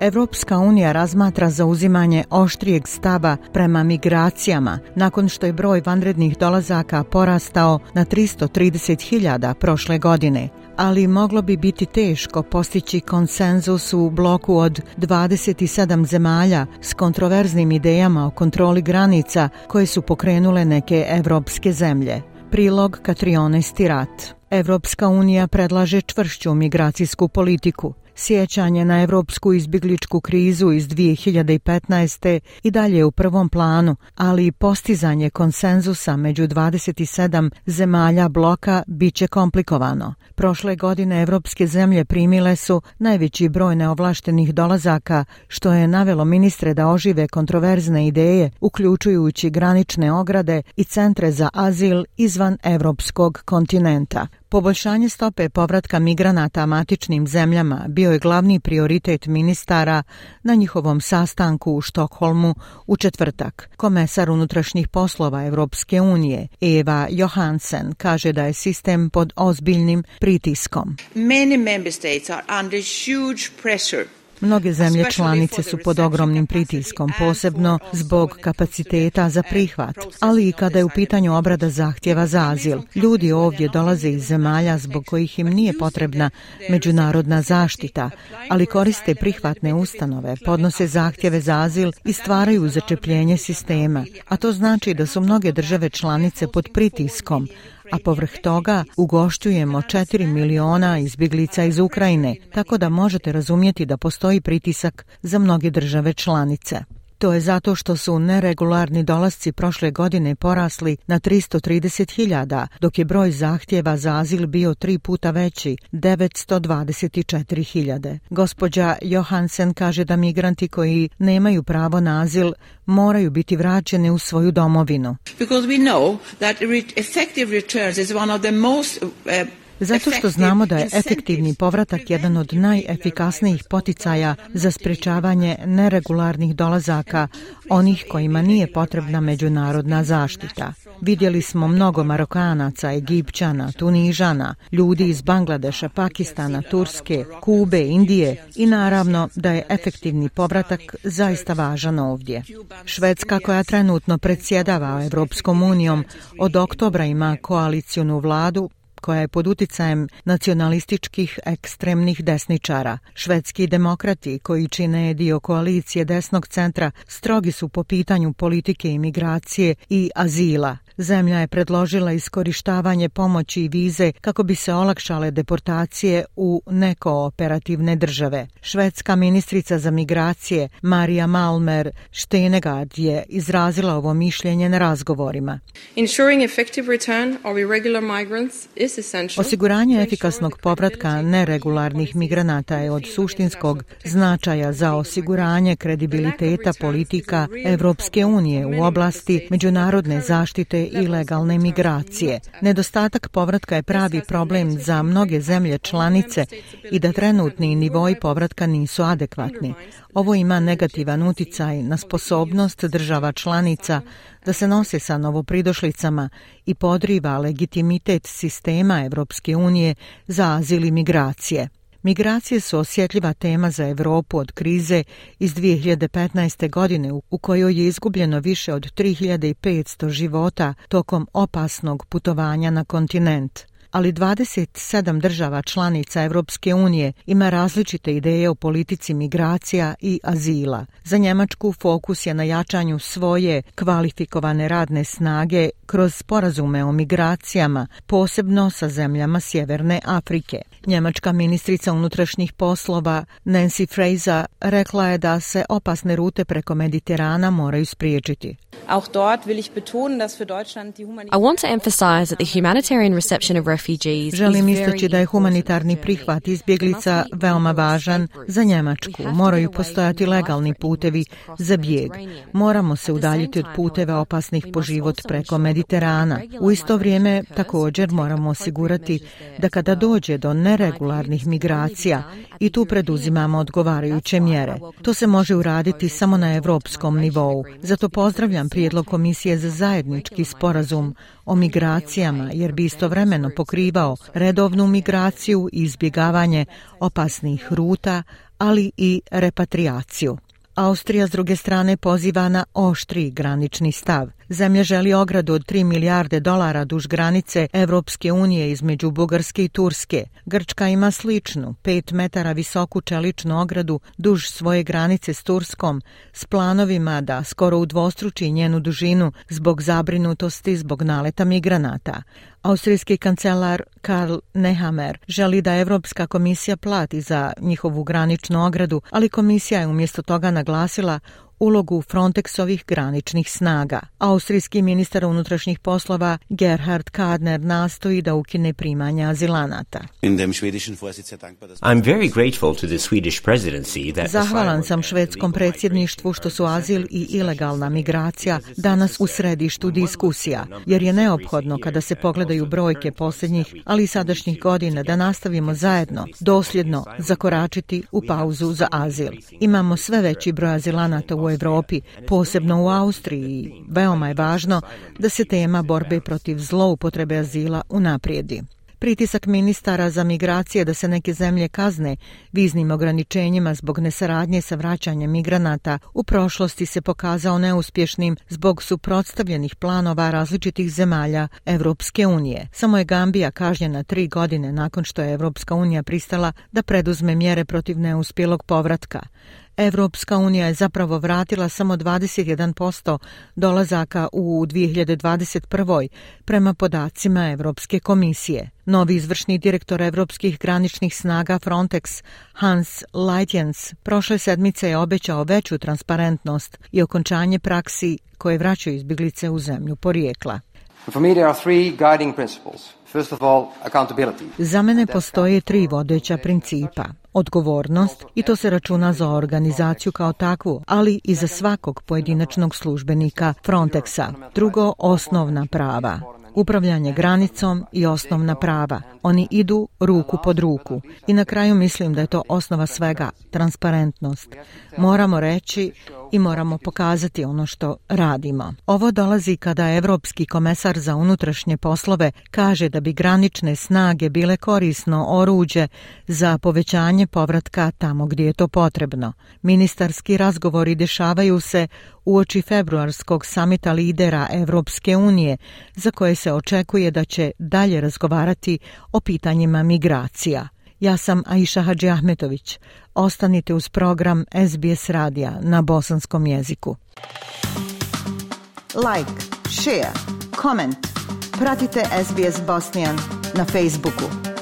Evropska unija razmatra zauzimanje oštrijeg stava prema migracijama nakon što je broj vanrednih dolazaka porastao na 330.000 prošle godine, ali moglo bi biti teško postići konsenzus u bloku od 27 zemalja s kontroverznim idejama o kontroli granica koje su pokrenule neke evropske zemlje. Prilog Katrione Stirat. Evropska unija predlaže čvršću migracijsku politiku – sjećanje na evropsku izbjegličku krizu iz 2015. i dalje u prvom planu, ali i postizanje konsenzusa među 27 zemalja bloka biće komplikovano. Prošle godine evropske zemlje primile su najveći broj neovlaštenih dolazaka, što je navelo ministre da ožive kontroverzne ideje, uključujući granične ograde i centre za azil izvan evropskog kontinenta. Poboljšanje stope povratka migranata matičnim zemljama bio je glavni prioritet ministara na njihovom sastanku u Štokholmu u četvrtak. Komesar unutrašnjih poslova Evropske unije Eva Johansen kaže da je sistem pod ozbiljnim pritiskom. Many member states are under huge pressure Mnoge zemlje članice su pod ogromnim pritiskom, posebno zbog kapaciteta za prihvat, ali i kada je u pitanju obrada zahtjeva za azil. Ljudi ovdje dolaze iz zemalja zbog kojih im nije potrebna međunarodna zaštita, ali koriste prihvatne ustanove, podnose zahtjeve za azil i stvaraju začepljenje sistema. A to znači da su mnoge države članice pod pritiskom, a povrh toga ugošćujemo 4 miliona izbjeglica iz Ukrajine, tako da možete razumjeti da postoji pritisak za mnoge države članice. To je zato što su neregularni dolasci prošle godine porasli na 330.000, dok je broj zahtjeva za azil bio tri puta veći, 924.000. Gospođa Johansen kaže da migranti koji nemaju pravo na azil moraju biti vraćeni u svoju domovinu. Because we know that effective returns is one of the most uh, Zato što znamo da je efektivni povratak jedan od najefikasnijih poticaja za sprečavanje neregularnih dolazaka onih kojima nije potrebna međunarodna zaštita. Vidjeli smo mnogo Marokanaca, Egipćana, Tunižana, ljudi iz Bangladeša, Pakistana, Turske, Kube, Indije i naravno da je efektivni povratak zaista važan ovdje. Švedska koja trenutno predsjedava Evropskom unijom od oktobra ima koalicijunu vladu koja je pod uticajem nacionalističkih ekstremnih desničara. Švedski demokrati koji čine dio koalicije desnog centra strogi su po pitanju politike imigracije i azila. Zemlja je predložila iskorištavanje pomoći i vize kako bi se olakšale deportacije u nekooperativne države. Švedska ministrica za migracije Marija Malmer Štenegard je izrazila ovo mišljenje na razgovorima. Osiguranje efikasnog povratka neregularnih migranata je od suštinskog značaja za osiguranje kredibiliteta politika Evropske unije u oblasti međunarodne zaštite ilegalne migracije. Nedostatak povratka je pravi problem za mnoge zemlje članice i da trenutni nivoi povratka nisu adekvatni. Ovo ima negativan uticaj na sposobnost država članica da se nose sa novopridošlicama i podriva legitimitet sistema Evropske unije za azil i migracije. Migracije su osjetljiva tema za Evropu od krize iz 2015. godine u kojoj je izgubljeno više od 3500 života tokom opasnog putovanja na kontinent ali 27 država članica Evropske unije ima različite ideje o politici migracija i azila. Za Njemačku fokus je na jačanju svoje kvalifikovane radne snage kroz sporazume o migracijama, posebno sa zemljama Sjeverne Afrike. Njemačka ministrica unutrašnjih poslova Nancy Fraser rekla je da se opasne rute preko Mediterana moraju spriječiti. Auch dort will ich betonen, dass für Deutschland die I want to emphasize that the humanitarian reception of refugees Želim istaći da je humanitarni prihvat izbjeglica veoma važan za Njemačku. Moraju postojati legalni putevi za bijeg. Moramo se udaljiti od puteva opasnih po život preko Mediterana. U isto vrijeme također moramo osigurati da kada dođe do neregularnih migracija i tu preduzimamo odgovarajuće mjere. To se može uraditi samo na evropskom nivou. Zato pozdravljam prijedlog Komisije za zajednički sporazum o migracijama, jer bi istovremeno pokrivao redovnu migraciju i izbjegavanje opasnih ruta, ali i repatriaciju. Austrija s druge strane poziva na oštri granični stav. Zemlja želi ogradu od 3 milijarde dolara duž granice Evropske unije između Bugarske i Turske. Grčka ima sličnu, 5 metara visoku čeličnu ogradu duž svoje granice s Turskom, s planovima da skoro udvostruči njenu dužinu zbog zabrinutosti zbog naleta migranata. Austrijski kancelar Karl Nehammer. Želi da Evropska komisija plati za njihovu graničnu ogradu, ali komisija je umjesto toga naglasila ulogu Frontexovih graničnih snaga. Austrijski ministar unutrašnjih poslova Gerhard Kadner nastoji da ukine primanja azilanata. I'm very grateful to the Swedish presidency that Zahvalan sam švedskom predsjedništvu što su azil i ilegalna migracija danas u središtu diskusija, jer je neophodno kada se pogledaju brojke posljednjih, ali i sadašnjih godina da nastavimo zajedno, dosljedno, zakoračiti u pauzu za azil. Imamo sve veći broj azilanata u u Evropi, posebno u Austriji. Veoma je važno da se tema borbe protiv zloupotrebe azila unaprijedi. Pritisak ministara za migracije da se neke zemlje kazne viznim ograničenjima zbog nesaradnje sa vraćanjem migranata u prošlosti se pokazao neuspješnim zbog suprotstavljenih planova različitih zemalja Evropske unije. Samo je Gambija kažnjena tri godine nakon što je Evropska unija pristala da preduzme mjere protiv neuspjelog povratka. Evropska unija je zapravo vratila samo 21% dolazaka u 2021. prema podacima Evropske komisije. Novi izvršni direktor Evropskih graničnih snaga Frontex, Hans Leitjens, prošle sedmice je obećao veću transparentnost i okončanje praksi koje vraćaju izbjeglice u zemlju porijekla. For me there are three guiding principles. First of all, accountability. Za mene postoje tri vodeća principa. Odgovornost, i to se računa za organizaciju kao takvu, ali i za svakog pojedinačnog službenika Frontexa. Drugo, osnovna prava upravljanje granicom i osnovna prava. Oni idu ruku pod ruku. I na kraju mislim da je to osnova svega, transparentnost. Moramo reći i moramo pokazati ono što radimo. Ovo dolazi kada Evropski komesar za unutrašnje poslove kaže da bi granične snage bile korisno oruđe za povećanje povratka tamo gdje je to potrebno. Ministarski razgovori dešavaju se uoči februarskog samita lidera Evropske unije, za koje se očekuje da će dalje razgovarati o pitanjima migracija. Ja sam Aisha Hadži Ahmetović. Ostanite uz program SBS radija na bosanskom jeziku. Like, share, comment. Pratite SBS Bosnian na Facebooku.